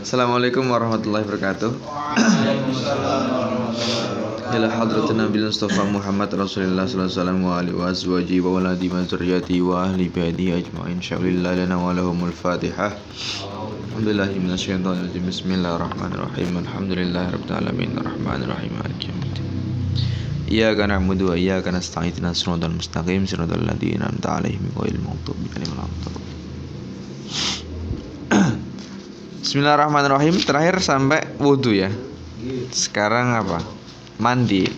Assalamualaikum warahmatullahi wabarakatuh. Ila hadratin Nabi Mustafa Muhammad Rasulullah sallallahu alaihi wa azwaji wa waladi wa zurriyati wa ahli baiti ajma'in. Sya'alillah lana wa lahumul Fatihah. Alhamdulillahi minasyaitonir rajim. Bismillahirrahmanirrahim. Alhamdulillahirabbil alamin. Arrahmanirrahim. Maliki yaumiddin. Iyyaka na'budu wa iyyaka nasta'in. Ihdinas siratal mustaqim. Siratal ladzina an'amta alaihim ghairil maghdubi 'alaihim waladdallin. Bismillahirrahmanirrahim. Terakhir sampai wudhu ya. Sekarang apa? Mandi.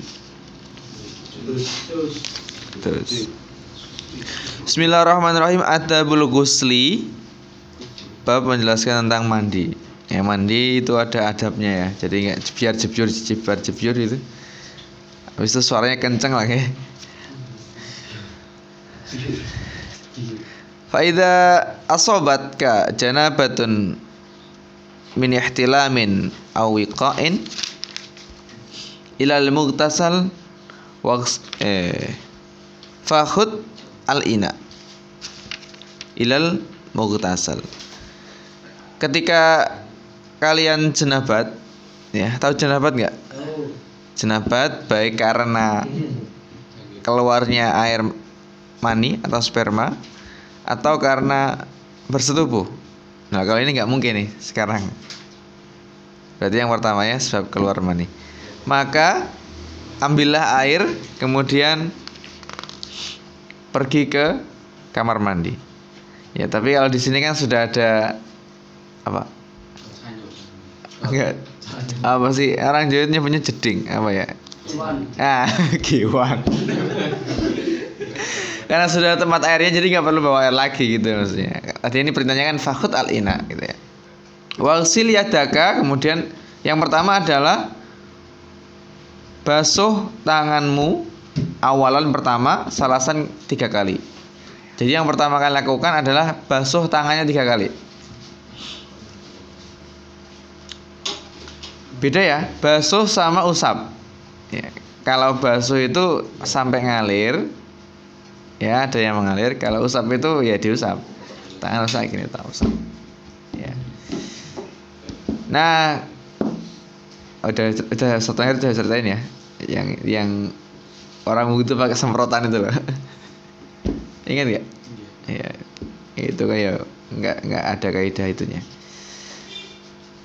Terus. Bismillahirrahmanirrahim. Adabul ghusli. Bab menjelaskan tentang mandi. Ya mandi itu ada adabnya ya. Jadi nggak biar jebur jebar jebur itu. Habis itu suaranya kenceng lagi. Faida asobatka janabatun min ihtilamin aw wiqa'in ila al-mughtasal waqs eh fakhud al-ina ilal mughtasal. Ketika kalian jenabat ya tahu jenabat nggak? Jenabat baik karena keluarnya air mani atau sperma atau karena bersetubuh Nah kalau ini nggak mungkin nih sekarang. Berarti yang pertama ya sebab keluar mani. Maka ambillah air kemudian pergi ke kamar mandi. Ya tapi kalau di sini kan sudah ada apa? Enggak. Apa sih orang Jawa punya jeding apa ya? Ah, kiwan. Karena sudah tempat airnya jadi nggak perlu bawa air lagi gitu maksudnya. Tadi ini perintahnya kan fakhut al ina gitu ya. Walsil yadaka kemudian yang pertama adalah basuh tanganmu awalan pertama salasan tiga kali. Jadi yang pertama kali lakukan adalah basuh tangannya tiga kali. Beda ya, basuh sama usap. Ya, kalau basuh itu sampai ngalir, ya ada yang mengalir. Kalau usap itu ya diusap. Gini tak usap. Ya. Nah, udah udah satu hari udah ceritain ya, yang yang orang begitu pakai semprotan itu loh. Ingat nggak? Ya, itu kayak nggak nggak ada kaidah itunya.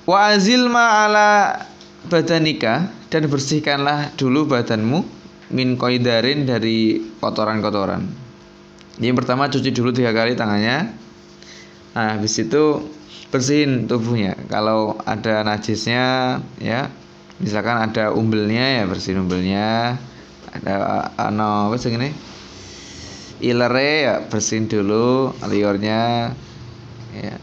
Wa azil ma'ala badanika dan bersihkanlah dulu badanmu min koidarin dari kotoran-kotoran. Yang pertama cuci dulu tiga kali tangannya. Nah, habis itu bersihin tubuhnya. Kalau ada najisnya, ya, misalkan ada umbelnya ya bersihin umbelnya. Ada ano apa ini? Ilere ya bersihin dulu liurnya. Ya.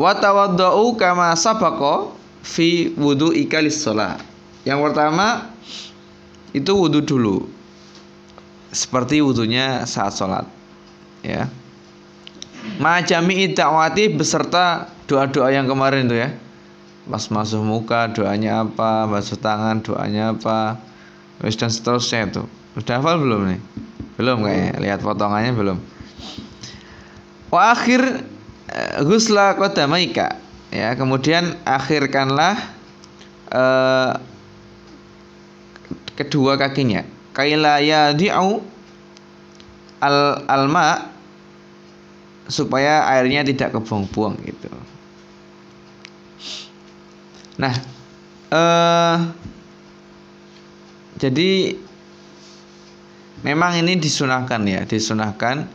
Wa tawaddau kama sabaqo fi wudu ikalis sholat. Yang pertama itu wudhu dulu seperti wudhunya saat sholat ya Majami dakwati beserta doa-doa yang kemarin itu ya. Pas masuk muka doanya apa basuh tangan doanya apa Terus dan seterusnya itu. Udah hafal belum nih? Belum kayaknya. Lihat potongannya belum. Wa akhir ghusla qadamaika. Ya kemudian akhirkanlah eh, kedua kakinya. Kaila yadi'u al alma supaya airnya tidak kebuang-buang gitu. Nah, eh jadi memang ini disunahkan ya, disunahkan.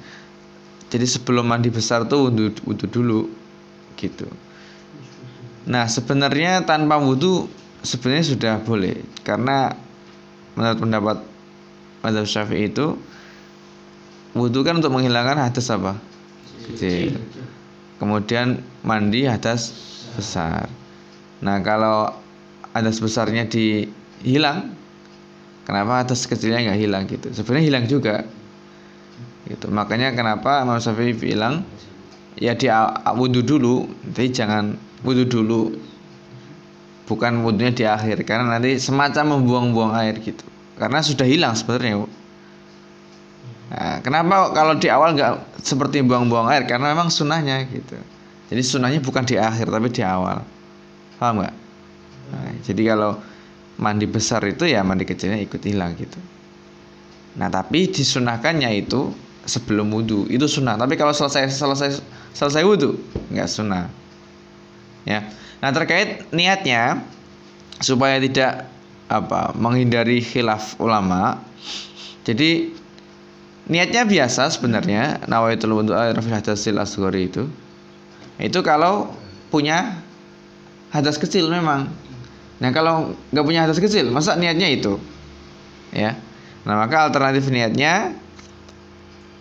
Jadi sebelum mandi besar tuh wudhu, wudhu dulu gitu. Nah, sebenarnya tanpa wudhu sebenarnya sudah boleh karena menurut pendapat Madzhab Syafi'i itu wudhu kan untuk menghilangkan hadas apa? Kecil. Kemudian mandi hadas besar. Nah, kalau hadas besarnya dihilang, kenapa hadas kecilnya nggak hilang gitu? Sebenarnya hilang juga. Gitu. Makanya kenapa Imam Syafi'i bilang ya di wudhu dulu, tapi jangan wudhu dulu. Bukan wudhunya di akhir karena nanti semacam membuang-buang air gitu karena sudah hilang sebenarnya nah, kenapa kalau di awal nggak seperti buang-buang air karena memang sunnahnya gitu Jadi sunnahnya bukan di akhir tapi di awal. Paham nggak? Nah, jadi kalau mandi besar itu ya mandi kecilnya ikut hilang gitu. Nah tapi disunahkannya itu sebelum wudhu itu sunnah. Tapi kalau selesai selesai selesai wudhu nggak sunnah. Ya. Nah terkait niatnya supaya tidak apa menghindari khilaf ulama. Jadi niatnya biasa sebenarnya nawaitul wudhu rafil hadasil asghari itu. Itu kalau punya hadas kecil memang. Nah kalau nggak punya hadas kecil, masa niatnya itu, ya. Nah maka alternatif niatnya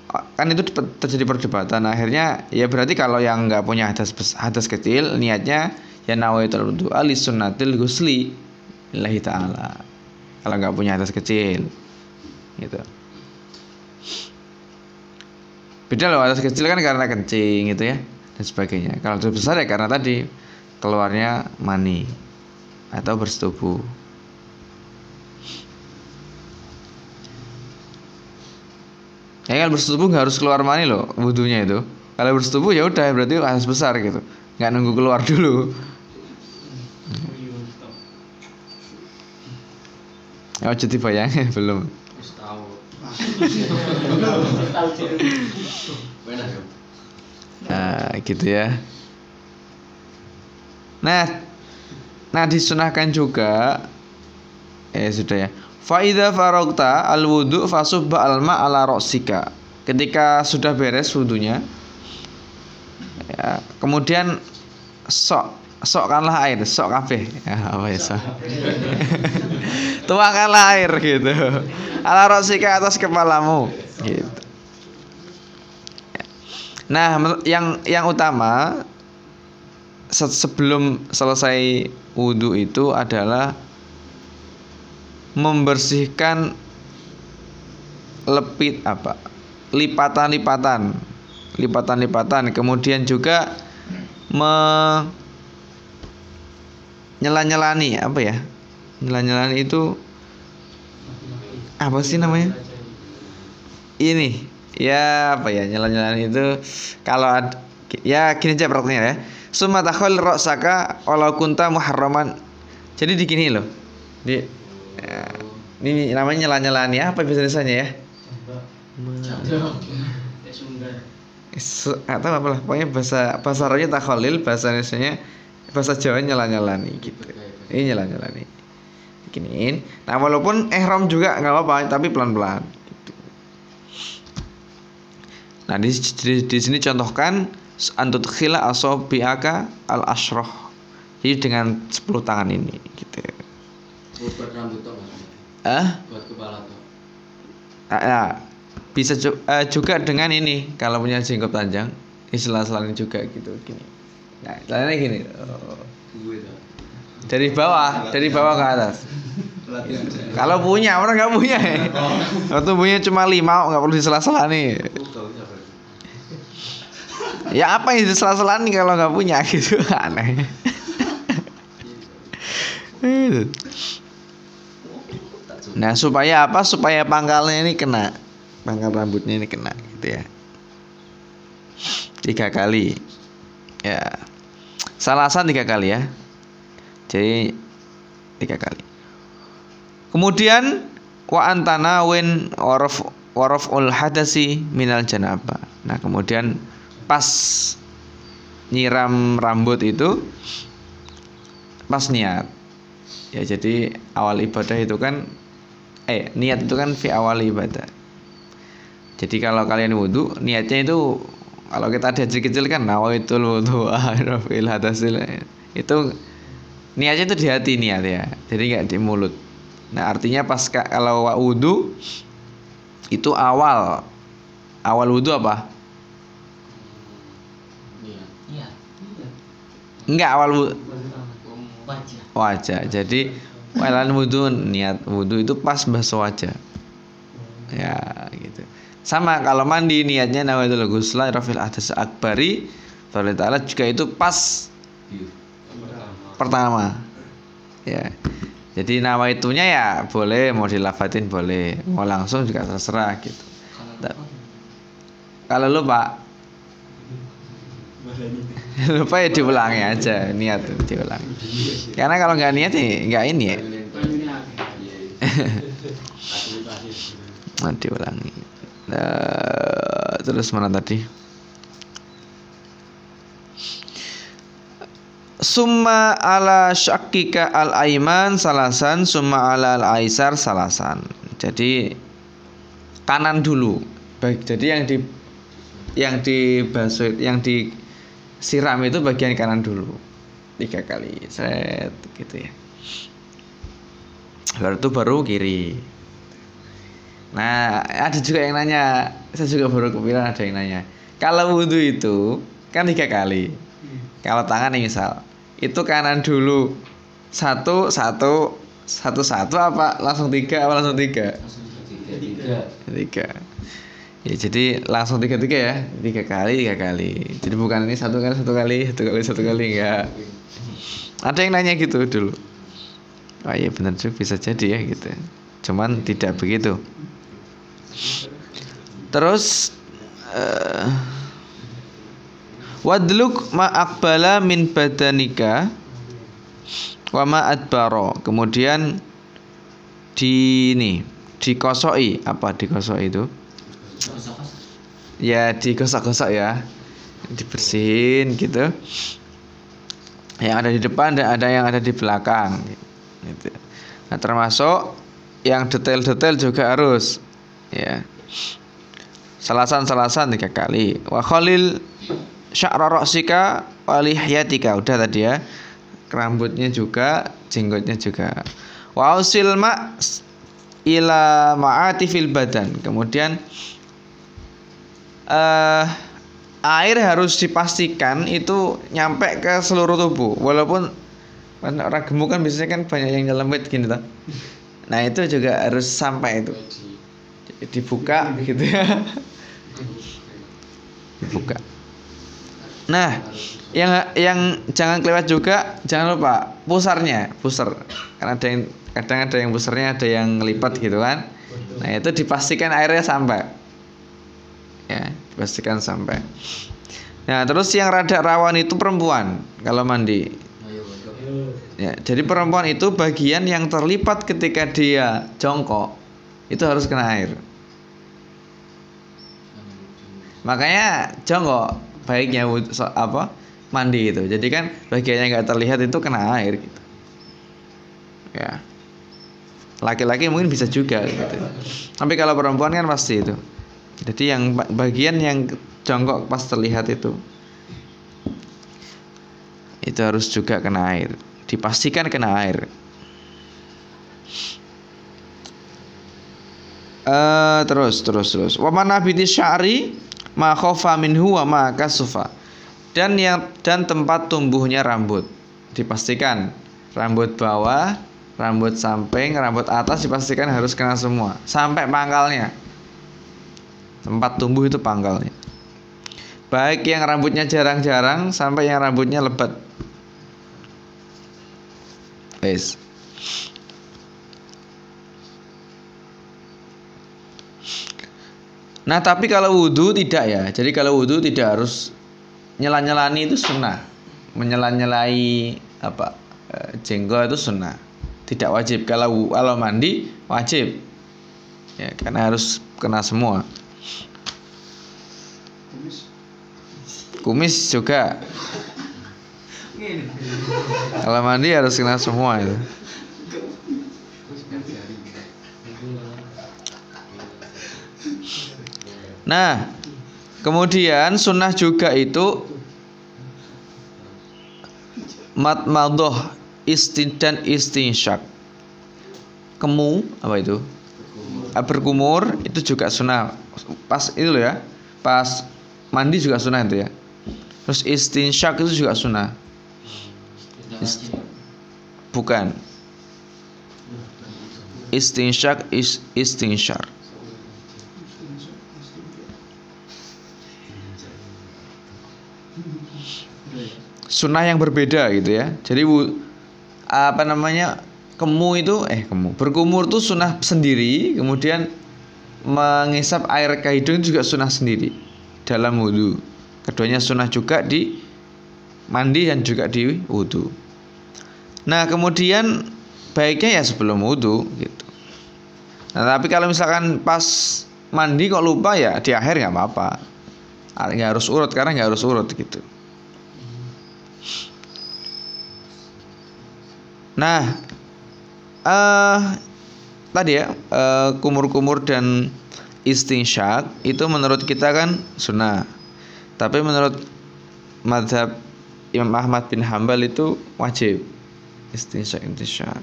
kan itu terjadi perdebatan. Akhirnya ya berarti kalau yang nggak punya hadas hadas kecil, niatnya ya nawaitul wudu ali sunnatil gusli lillahi taala. Kalau nggak punya hadas kecil, gitu. Beda loh hadas kecil kan karena kencing gitu ya dan sebagainya. Kalau hadas besar ya karena tadi keluarnya mani atau bersetubuh. Ya kan bersetubuh nggak harus keluar mani loh wudhunya itu. Kalau bersetubuh ya udah berarti harus besar gitu. Nggak nunggu keluar dulu. Oh jadi bayangin belum. Nah gitu ya. Nah, nah disunahkan juga eh sudah ya. Faida farokta al wudhu fasubba alma ala roksika. Ketika sudah beres wudhunya, ya, kemudian sok sokkanlah air, sok kafe. Ya, apa ya sok? Tuangkanlah air gitu. Ala roksika atas kepalamu. Gitu. Nah, yang yang utama sebelum selesai wudhu itu adalah membersihkan lepit apa lipatan-lipatan lipatan-lipatan. Kemudian juga me nyela-nyelani apa ya? Nyela-nyelani itu apa sih namanya? Ini. Ya apa ya nyela-nyelani itu. Kalau ad, ya gini aja ya. Summa takhal ra'saka walau kunta muharraman. Jadi di gini loh. Di ya, ini namanya nyela-nyelaan ya. Apa bahasa ya? Atau apa lah pokoknya bahasa bahasa Arabnya takholil bahasa Indonesia bahasa Jawa nyela-nyelani gitu. Ini nyela-nyelani giniin nah walaupun ihram juga nggak apa-apa tapi pelan-pelan. Gitu. nah di, di, di sini contohkan antut khila asobiaka al ashroh jadi dengan 10 tangan ini gitu. Buat rambut toh ah buat kepala toh? Ah, ya. bisa juga, uh, juga dengan ini kalau punya jenggot panjang istilah selain juga gitu gini. Nah selainnya gini. Oh. Dari bawah dari bawah ke atas kalau punya orang nggak punya ya waktu punya cuma lima nggak perlu disela-sela nih ya apa yang disela-sela nih kalau nggak punya gitu aneh Nah supaya apa? Supaya pangkalnya ini kena, pangkal rambutnya ini kena, gitu ya. Tiga kali, ya. Salasan tiga kali ya. Jadi tiga kali. Kemudian wa antana win warof warof ul hadasi minal janaba. Nah kemudian pas nyiram rambut itu pas niat ya jadi awal ibadah itu kan eh niat itu kan fi awal ibadah jadi kalau kalian wudhu niatnya itu kalau kita ada kecil kan nawaitul wudhu fil hadasil itu niatnya itu di hati niat ya. Jadi nggak di mulut. Nah artinya pas kalau wudhu itu awal. Awal wudhu apa? Enggak awal wudhu wajah. Jadi Walan wudhu niat wudhu itu pas basuh wajah. Ya gitu. Sama kalau mandi niatnya nawaitul ghusla rafil atas akbari ta'ala juga itu pas pertama. Ya. Jadi nawaitunya ya boleh mau dilafatin boleh, mau langsung juga terserah gitu. Kalau lu Pak lupa ya diulangi aja niat diulangi karena kalau nggak niat ya nggak ini ya nah, diulangi nah, terus mana tadi Summa ala syakika al aiman salasan Summa ala al aisar salasan. Jadi kanan dulu. Baik jadi yang di yang di baso yang di siram itu bagian kanan dulu. Tiga kali. Set gitu ya. Baru itu baru kiri. Nah ada juga yang nanya. Saya juga baru kepikiran ada yang nanya. Kalau wudhu itu kan tiga kali. Kalau tangan nih misal itu kanan dulu. Satu satu satu satu apa? Langsung tiga apa langsung tiga? Tiga. Tiga. Ya jadi langsung tiga tiga ya. Tiga kali tiga kali. Jadi bukan ini satu kali satu kali satu kali satu kali enggak. Ada yang nanya gitu dulu. Oh iya benar juga. Bisa jadi ya gitu. Cuman tidak begitu. Terus uh, wadluk ma akbala min badanika wa ma adbaro. Kemudian di ini dikosoi. Apa dikosoi itu? Ya digosok-gosok ya. Dibersihin gitu. Yang ada di depan dan ada yang ada di belakang. Gitu. nah termasuk yang detail-detail juga harus ya. Salasan-salasan tiga kali. Wa khalil sya'ra ra'sika wa lihyatika udah tadi ya rambutnya juga jenggotnya juga wa usil ma ila ma'atifil badan. Kemudian uh, air harus dipastikan itu nyampe ke seluruh tubuh. Walaupun orang gemuk kan biasanya kan banyak yang nyelempit gini tuh. Nah, itu juga harus sampai itu. Dibuka gitu ya. Dibuka. Nah, yang yang jangan kelewat juga jangan lupa pusarnya, pusar. Karena ada yang kadang ada yang besarnya ada yang lipat gitu kan. Nah itu dipastikan airnya sampai. Ya dipastikan sampai. Nah terus yang rada rawan itu perempuan kalau mandi. Ya jadi perempuan itu bagian yang terlipat ketika dia jongkok itu harus kena air. Makanya jongkok baiknya apa mandi itu jadi kan bagian yang nggak terlihat itu kena air gitu. Ya. Laki-laki mungkin bisa juga gitu. Tapi kalau perempuan kan pasti itu. Jadi yang bagian yang jongkok pas terlihat itu itu harus juga kena air. Dipastikan kena air. Uh, terus terus terus. Wa manabiti sya'ri ma khofa minhu wa ma kasufa dan yang dan tempat tumbuhnya rambut dipastikan rambut bawah rambut samping, rambut atas dipastikan harus kena semua sampai pangkalnya. Tempat tumbuh itu pangkalnya. Baik yang rambutnya jarang-jarang sampai yang rambutnya lebat. Wes. Nah tapi kalau wudhu tidak ya. Jadi kalau wudhu tidak harus Nyela-nyelani itu sunnah. Menyela-nyelai apa eh, Jenggot itu sunnah. Tidak wajib. Kalau kalau mandi wajib. Ya karena harus kena semua. Kumis. Juga. Kalau mandi harus kena semua itu nah kemudian sunnah juga itu mat madoh istin dan istinsyak kemu apa itu? Berkumur. berkumur itu juga sunnah. Pas itu loh ya pas mandi juga sunnah itu ya. Terus istinsyak itu juga sunnah. Ist bukan. Istinsyak is istinsyar sunnah yang berbeda gitu ya. Jadi apa namanya kemu itu eh kemu. Berkumur tuh sunnah sendiri kemudian mengisap air ke hidung juga sunnah sendiri dalam wudhu keduanya sunnah juga di mandi dan juga di wudhu nah kemudian baiknya ya sebelum wudhu gitu. Nah tapi kalau misalkan pas mandi kok lupa ya di akhir nggak apa-apa. Nggak harus urut karena nggak harus urut gitu nah uh, tadi ya uh, kumur-kumur dan istinsyak itu menurut kita kan sunnah. Tapi menurut madhab Imam Ahmad bin Hambal itu wajib istinsyak istinsyak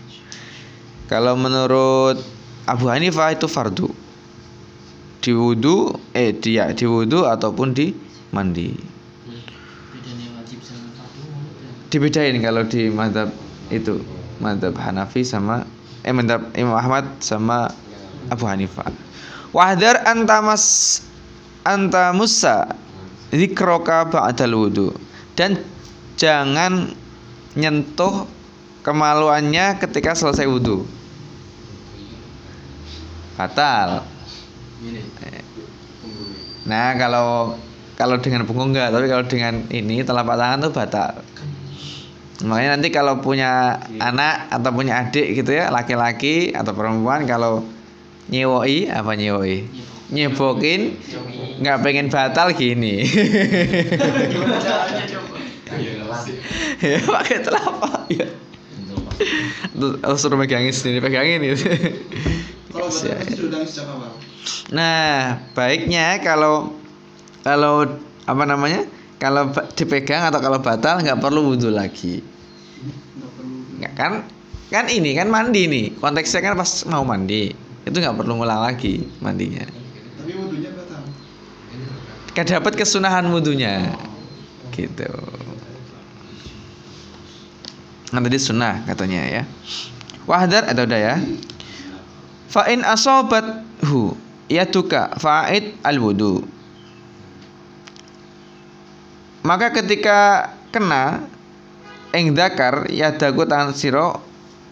kalau menurut Abu Hanifah itu fardu. Di wudhu eh dia di wudhu ataupun di mandi. Dibedain kalau di madhab itu madhab Hanafi sama eh madhab Imam Ahmad sama Abu Hanifah wahdar antamas antamusa zikroka ba'dal wudhu dan jangan nyentuh kemaluannya ketika selesai wudhu batal Nah kalau kalau dengan punggung enggak, tapi kalau dengan ini telapak tangan tuh batal. Makanya nanti kalau punya anak atau punya adik gitu ya, laki-laki atau perempuan kalau nyewoi apa nyewoi? Nyebokin nggak pengen batal gini. ya pakai telapak ya. Tuh suruh megangin sini, pegangin gitu. Kalau Nah, baiknya kalau kalau apa namanya? Kalau dipegang atau kalau batal nggak perlu wudhu lagi. Nggak kan? Kan ini kan mandi nih. Konteksnya kan pas mau mandi. Itu nggak perlu ngulang lagi mandinya. Tapi wudhunya batal. Kan dapat kesunahan wudhunya. Gitu. Nah tadi sunnah katanya ya. Wahdar atau udah ya. Fa'in asobat hu yatuka fa'id al wudu maka ketika kena ing dakar yadaku tangan siro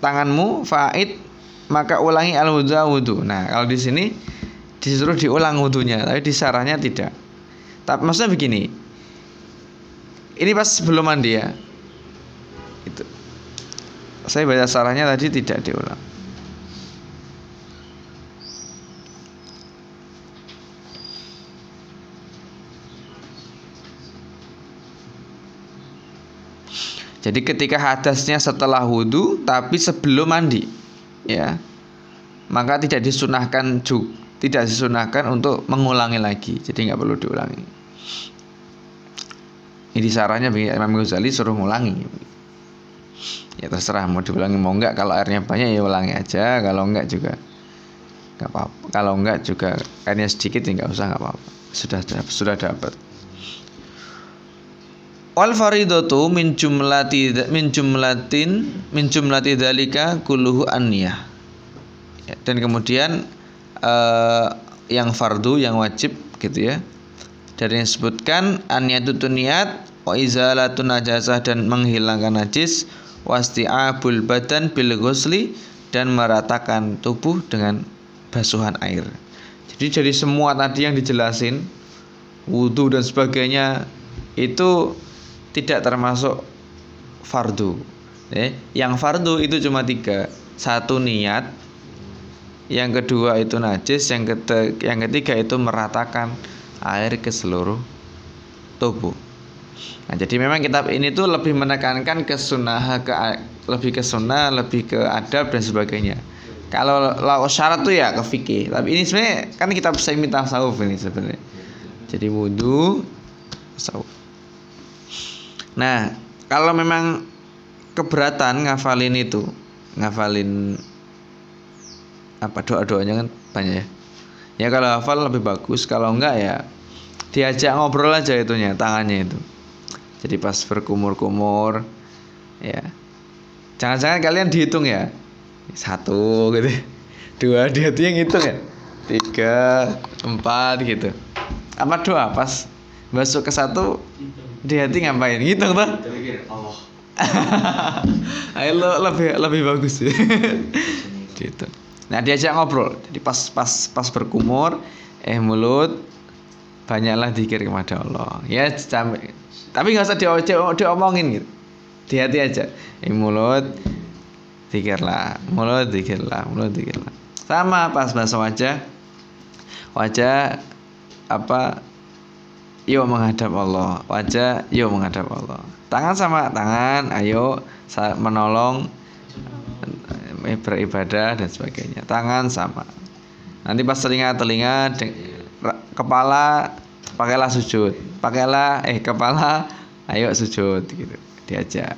tanganmu fa'id maka ulangi al wudu wudu nah kalau di sini disuruh diulang wudunya tapi di sarahnya tidak. Tapi maksudnya begini ini pas sebelum mandi ya. Itu. Saya baca sarahnya tadi tidak diulang Jadi ketika hadasnya setelah wudhu tapi sebelum mandi, ya, maka tidak disunahkan juga, tidak disunahkan untuk mengulangi lagi. Jadi nggak perlu diulangi. Ini sarannya Imam Ghazali suruh ngulangi. Ya terserah mau diulangi mau enggak kalau airnya banyak ya ulangi aja kalau enggak juga nggak apa-apa kalau enggak juga airnya sedikit ya nggak usah nggak apa-apa sudah sudah dapat wal faridatu min jumlati min jumlatin min jumlati dzalika kulluhu anniyah. Ya, dan kemudian uh, yang fardu yang wajib gitu ya. Dari yang disebutkan aniyatu niat wa izalatun najasah dan menghilangkan najis wasti'abul badan bil ghusli dan meratakan tubuh dengan basuhan air. Jadi dari semua tadi yang dijelasin wudhu dan sebagainya itu tidak termasuk fardu. Eh, yang fardu itu cuma tiga. Satu niat, yang kedua itu najis, yang ketiga, yang ketiga itu meratakan air ke seluruh tubuh. Nah, jadi memang kitab ini tuh lebih menekankan ke sunnah, ke lebih ke sunnah, lebih ke adab dan sebagainya. Kalau lau syarat tuh ya ke fikih, tapi ini sebenarnya kan kitab saya minta tasawuf ini sebenarnya. Jadi wudhu, tasawuf. Nah, kalau memang keberatan ngafalin itu, ngafalin apa doa-doanya kan banyak ya. Ya kalau hafal lebih bagus, kalau enggak ya diajak ngobrol aja itunya tangannya itu. Jadi pas berkumur-kumur ya. Jangan-jangan kalian dihitung ya. Satu gitu. Dua dia tuh yang hitung ya. Tiga, empat gitu. Apa doa pas masuk ke satu di hati ngapain? Gitu tuh Allah. Ayo lo lebih lebih bagus. Ya. gitu. Nah diajak ngobrol. Jadi pas pas pas berkumur, eh mulut banyaklah dikir kepada Allah. Ya tapi nggak usah diomongin gitu. Di hati aja. Di mulut dikirlah mulut dikirlah mulut dikirlah. Sama pas bahasa wajah. Wajah apa yuk menghadap Allah. Wajah yuk menghadap Allah. Tangan sama tangan ayo menolong eh, beribadah dan sebagainya. Tangan sama. Nanti pas telinga telinga kepala pakailah sujud. Pakailah eh kepala ayo sujud gitu. Diajak.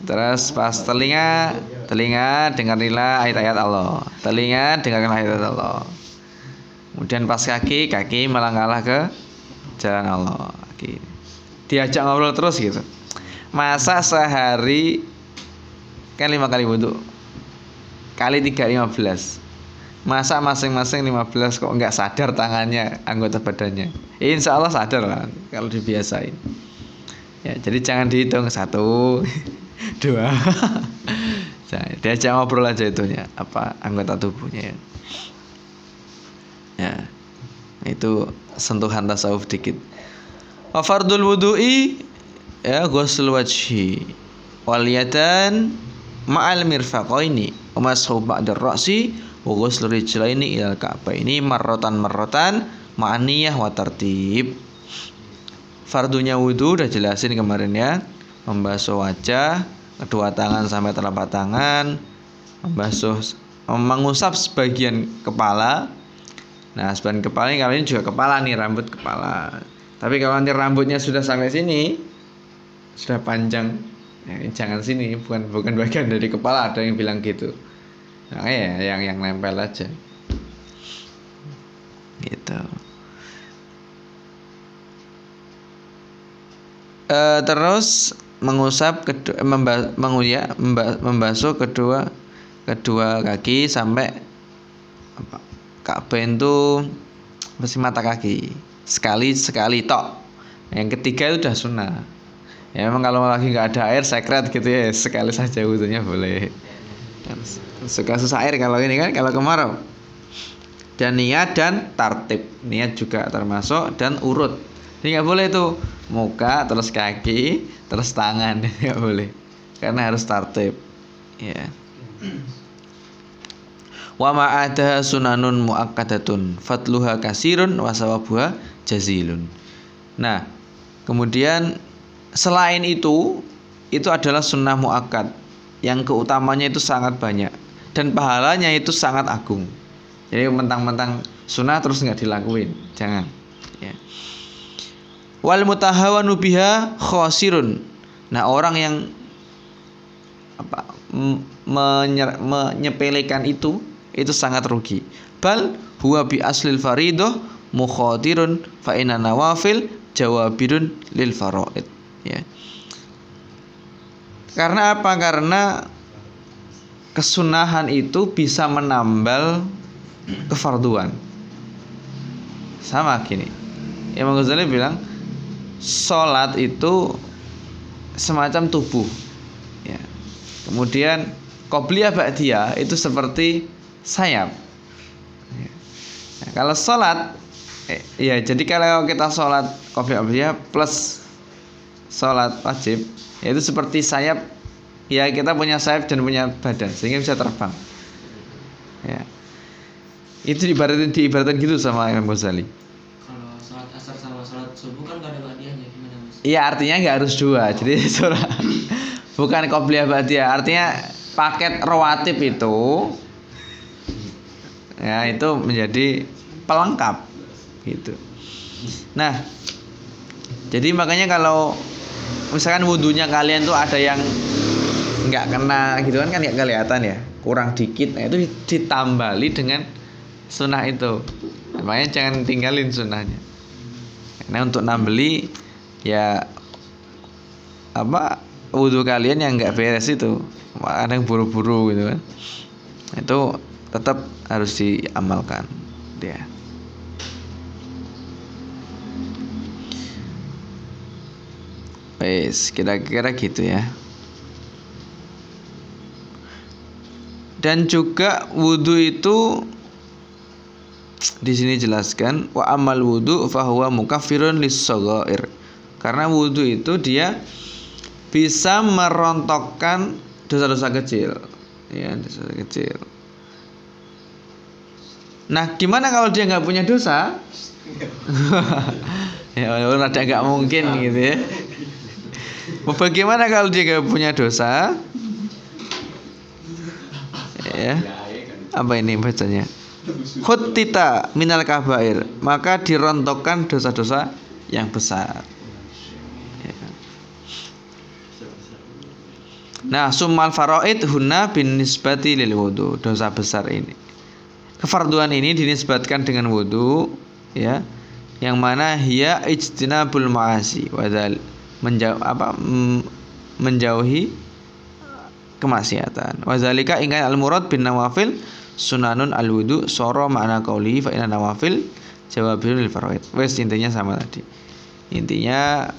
Terus pas telinga telinga dengarilah ayat-ayat Allah. Telinga dengarkan ayat-ayat Allah. Kemudian pas kaki kaki melangkahlah ke jalan Allah diajak ngobrol terus gitu. Masa sehari kan lima kali wudhu kali tiga lima belas. Masa masing-masing 15 kok nggak sadar tangannya anggota badannya? Insya Allah sadar lah kalau dibiasain. Ya jadi jangan dihitung satu dua. Diajak ngobrol aja itunya apa anggota tubuhnya ya, ya itu sentuhan tasawuf dikit. Fardul wudu'i ya ghusl wajhi. Waliyatan ma'al mirfaqaini. Wa mashu ba'da ra'si wa ghusl rijlaini ilal ini marrotan marrotan ma'aniyah wa tertib fardunya wudhu udah jelasin kemarin ya. Membasuh wajah kedua tangan sampai telapak tangan. Membasuh mengusap sebagian kepala nah sebagian kepala ini kali ini juga kepala nih rambut kepala. Tapi kalau nanti rambutnya sudah sampai sini sudah panjang ya, jangan sini bukan bukan bagian dari kepala ada yang bilang gitu. Nah, ya yang yang nempel aja. Gitu. E, terus mengusap kedua memba, menguya, memba, membasuh kedua kedua kaki sampai apa Ka'bah itu mesti mata kaki. Sekali sekali tok. Yang ketiga itu udah sunnah ya memang kalau lagi nggak ada air sekret gitu ya sekali saja wudhunya boleh. Suka susah air kalau ini kan kalau kemarau. Dan niat dan tartib. Niat juga termasuk dan urut. Ini nggak boleh tuh muka terus kaki terus tangan. Nggak boleh. Karena harus tartib. Ya wa ma ada sunanun muakkadatun fatluha kasirun wa sawabuha jazilun. Nah kemudian selain itu itu adalah sunnah muakkad. Yang keutamanya itu sangat banyak. Dan pahalanya itu sangat agung. Jadi mentang-mentang sunnah terus nggak dilakuin. Jangan. Ya. wal mutahawanu biha khosirun. Nah orang yang apa menyepelekan itu itu sangat rugi bal huwa bi aslil faridoh mukhadirun fa inna nawafil jawabirun lil faraid ya karena apa? Karena kesunahan itu bisa menambal kefarduan. Sama gini. Imam Ghazali bilang sholat itu semacam tubuh. Ya. Kemudian qobliyah ba'diyah itu seperti sayap. Ya. Nah, kalau sholat eh, ya jadi kalau kita sholat qobliyah ba'diyah plus sholat wajib yaitu seperti sayap ya kita punya sayap dan punya badan sehingga bisa terbang ya itu diibaratin diibaratin gitu sama Imam Ghazali kalau sholat asar sama sholat subuh kan gak ada badiahnya gimana mas iya artinya nggak harus dua jadi sholat bukan qobliyah badiah artinya paket rawatib itu ya itu menjadi pelengkap gitu. Nah jadi makanya kalau misalkan wudhunya kalian tuh ada yang nggak kena gitu kan kan nggak kelihatan ya kurang dikit nah itu ditambali dengan sunnah itu. Makanya jangan tinggalin sunnahnya. Karena untuk nambeli ya apa wudhu kalian yang nggak beres itu ada buru-buru gitu kan. Itu tetap harus diamalkan dia ya. Wes, kira-kira gitu ya. Dan juga wudhu itu di sini jelaskan wa amal wudu fahuwa mukaffirun lis Karena wudu itu dia bisa merontokkan dosa-dosa kecil. Ya, dosa kecil. Nah, gimana kalau dia nggak punya dosa? ya, walaupun ada nggak mungkin gitu ya. Bagaimana kalau dia nggak punya dosa? Ya. Apa ini bacanya? Khuttita minal kabair Maka dirontokkan dosa-dosa yang besar ya. Nah summal faraid hunna bin nisbati lil wudu Dosa besar ini Kefarduan ini dinisbatkan dengan wudu ya yang mana hiya ijtinabul ma'asi wadal menjauh apa menjauhi kemaksiatan. Wazalika ingkang al murad bin nawafil sunanun al wudu soro makna kauli fa inna nawafil jawabun lil faraid wes intinya sama tadi. Intinya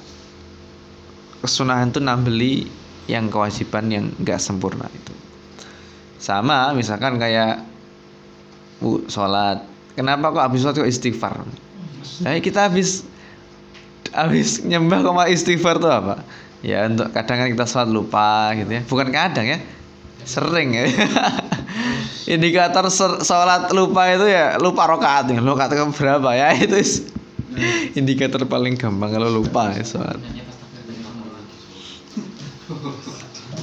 kesunahan itu nambeli yang kewajiban yang enggak sempurna itu. Sama misalkan kayak bu sholat. Kenapa kok habis sholat kok istighfar? Nah kita habis habis nyembah kok istighfar tuh apa? Ya untuk kadang kan kita sholat lupa gitu ya. Bukan kadang ya sering ya. Indikator sholat lupa itu ya lupa rokaat nih rokaat ke berapa ya? Itu indikator paling gampang kalau lupa ya sholat.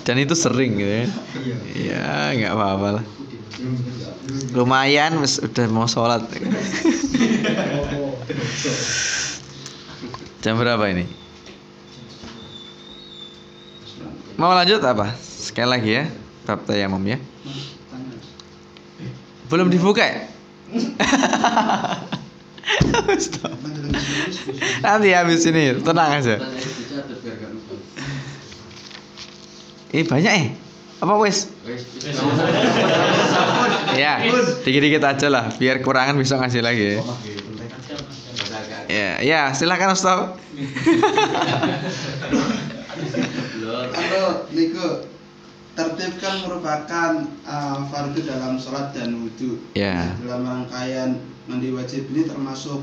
Dan itu sering gitu ya. Ya nggak apa-apa lah lumayan udah mau sholat jam berapa ini mau lanjut apa sekali lagi ya bab tayamum ya belum dibuka ya? Nanti habis ini tenang aja. Ini banyak eh. Apa wes? ya, dikit-dikit aja lah, biar kurangan bisa ngasih lagi ya. Ya, ya silakan Ustaz. Kalau niku tertib kan merupakan uh, fardu dalam sholat dan wudhu. Ya. Dalam rangkaian mandi wajib ini termasuk